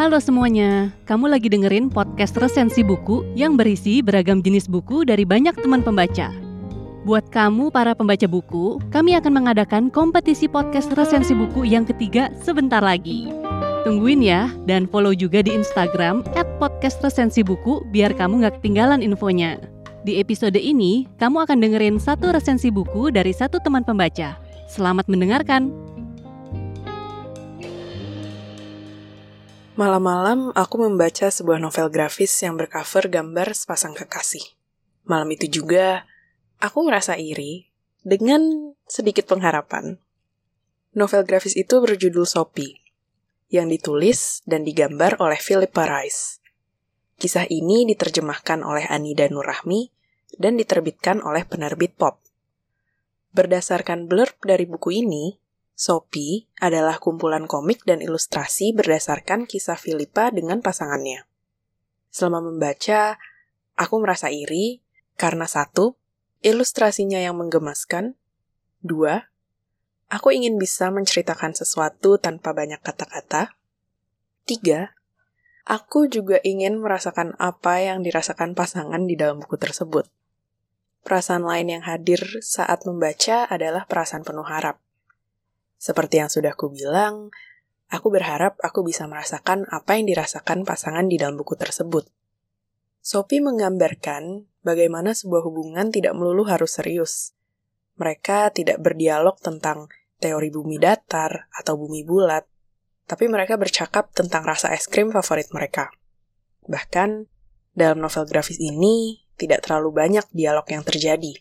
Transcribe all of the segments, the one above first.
Halo semuanya, kamu lagi dengerin podcast resensi buku yang berisi beragam jenis buku dari banyak teman pembaca. Buat kamu para pembaca buku, kami akan mengadakan kompetisi podcast resensi buku yang ketiga sebentar lagi. Tungguin ya, dan follow juga di Instagram at podcast resensi buku biar kamu nggak ketinggalan infonya. Di episode ini, kamu akan dengerin satu resensi buku dari satu teman pembaca. Selamat mendengarkan! Malam-malam aku membaca sebuah novel grafis yang bercover gambar sepasang kekasih. Malam itu juga, aku merasa iri dengan sedikit pengharapan. Novel grafis itu berjudul Sophie, yang ditulis dan digambar oleh Philippa Rice. Kisah ini diterjemahkan oleh Anida Nurrahmi dan diterbitkan oleh penerbit Pop. Berdasarkan blurb dari buku ini, Sophie adalah kumpulan komik dan ilustrasi berdasarkan kisah Philippa dengan pasangannya. Selama membaca, aku merasa iri karena satu, ilustrasinya yang menggemaskan, dua, aku ingin bisa menceritakan sesuatu tanpa banyak kata-kata, tiga, aku juga ingin merasakan apa yang dirasakan pasangan di dalam buku tersebut. Perasaan lain yang hadir saat membaca adalah perasaan penuh harap seperti yang sudah aku bilang, aku berharap aku bisa merasakan apa yang dirasakan pasangan di dalam buku tersebut. Sophie menggambarkan bagaimana sebuah hubungan tidak melulu harus serius. Mereka tidak berdialog tentang teori bumi datar atau bumi bulat, tapi mereka bercakap tentang rasa es krim favorit mereka. Bahkan, dalam novel grafis ini tidak terlalu banyak dialog yang terjadi.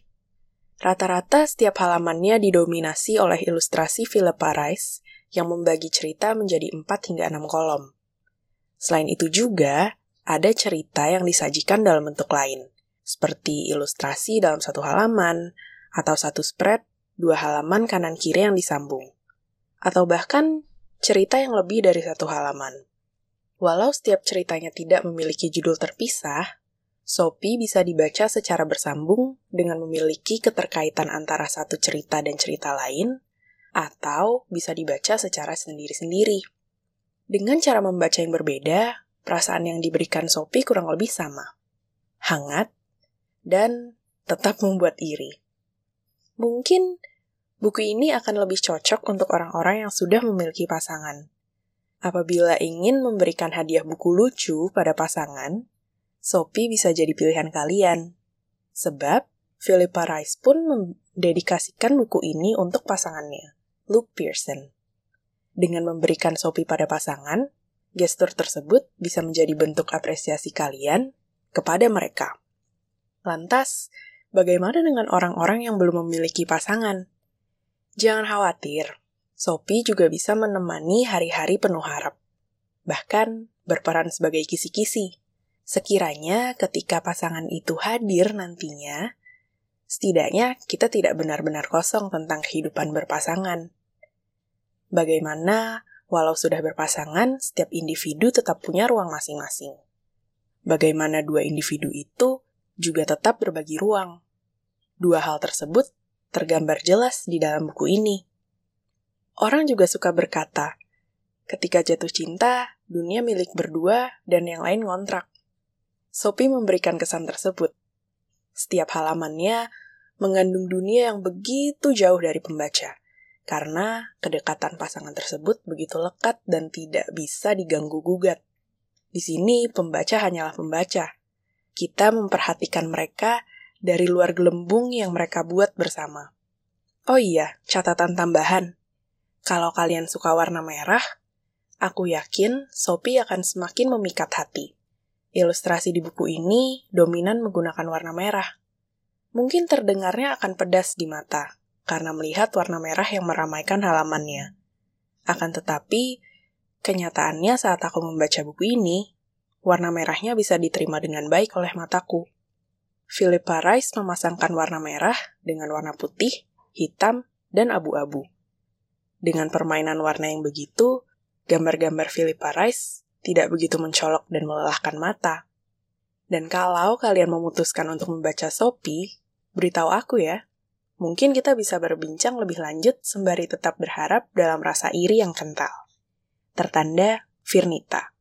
Rata-rata setiap halamannya didominasi oleh ilustrasi Philippa Rice yang membagi cerita menjadi 4 hingga 6 kolom. Selain itu juga, ada cerita yang disajikan dalam bentuk lain, seperti ilustrasi dalam satu halaman, atau satu spread, dua halaman kanan kiri yang disambung. Atau bahkan cerita yang lebih dari satu halaman. Walau setiap ceritanya tidak memiliki judul terpisah, Sophie bisa dibaca secara bersambung dengan memiliki keterkaitan antara satu cerita dan cerita lain, atau bisa dibaca secara sendiri-sendiri. Dengan cara membaca yang berbeda, perasaan yang diberikan Sophie kurang lebih sama. Hangat, dan tetap membuat iri. Mungkin buku ini akan lebih cocok untuk orang-orang yang sudah memiliki pasangan. Apabila ingin memberikan hadiah buku lucu pada pasangan, Sophie bisa jadi pilihan kalian. Sebab, Philippa Rice pun mendedikasikan buku ini untuk pasangannya, Luke Pearson. Dengan memberikan Sophie pada pasangan, gestur tersebut bisa menjadi bentuk apresiasi kalian kepada mereka. Lantas, bagaimana dengan orang-orang yang belum memiliki pasangan? Jangan khawatir, Sophie juga bisa menemani hari-hari penuh harap. Bahkan, berperan sebagai kisi-kisi Sekiranya ketika pasangan itu hadir nantinya, setidaknya kita tidak benar-benar kosong tentang kehidupan berpasangan. Bagaimana, walau sudah berpasangan, setiap individu tetap punya ruang masing-masing. Bagaimana dua individu itu juga tetap berbagi ruang. Dua hal tersebut tergambar jelas di dalam buku ini. Orang juga suka berkata, ketika jatuh cinta, dunia milik berdua dan yang lain ngontrak. Sophie memberikan kesan tersebut. Setiap halamannya mengandung dunia yang begitu jauh dari pembaca, karena kedekatan pasangan tersebut begitu lekat dan tidak bisa diganggu-gugat. Di sini, pembaca hanyalah pembaca. Kita memperhatikan mereka dari luar gelembung yang mereka buat bersama. Oh iya, catatan tambahan. Kalau kalian suka warna merah, aku yakin Sophie akan semakin memikat hati. Ilustrasi di buku ini dominan menggunakan warna merah. Mungkin terdengarnya akan pedas di mata, karena melihat warna merah yang meramaikan halamannya. Akan tetapi, kenyataannya saat aku membaca buku ini, warna merahnya bisa diterima dengan baik oleh mataku. Philippa Rice memasangkan warna merah dengan warna putih, hitam, dan abu-abu. Dengan permainan warna yang begitu, gambar-gambar Philippa Rice tidak begitu mencolok dan melelahkan mata. Dan kalau kalian memutuskan untuk membaca Sophie, beritahu aku ya. Mungkin kita bisa berbincang lebih lanjut sembari tetap berharap dalam rasa iri yang kental. Tertanda Firnita.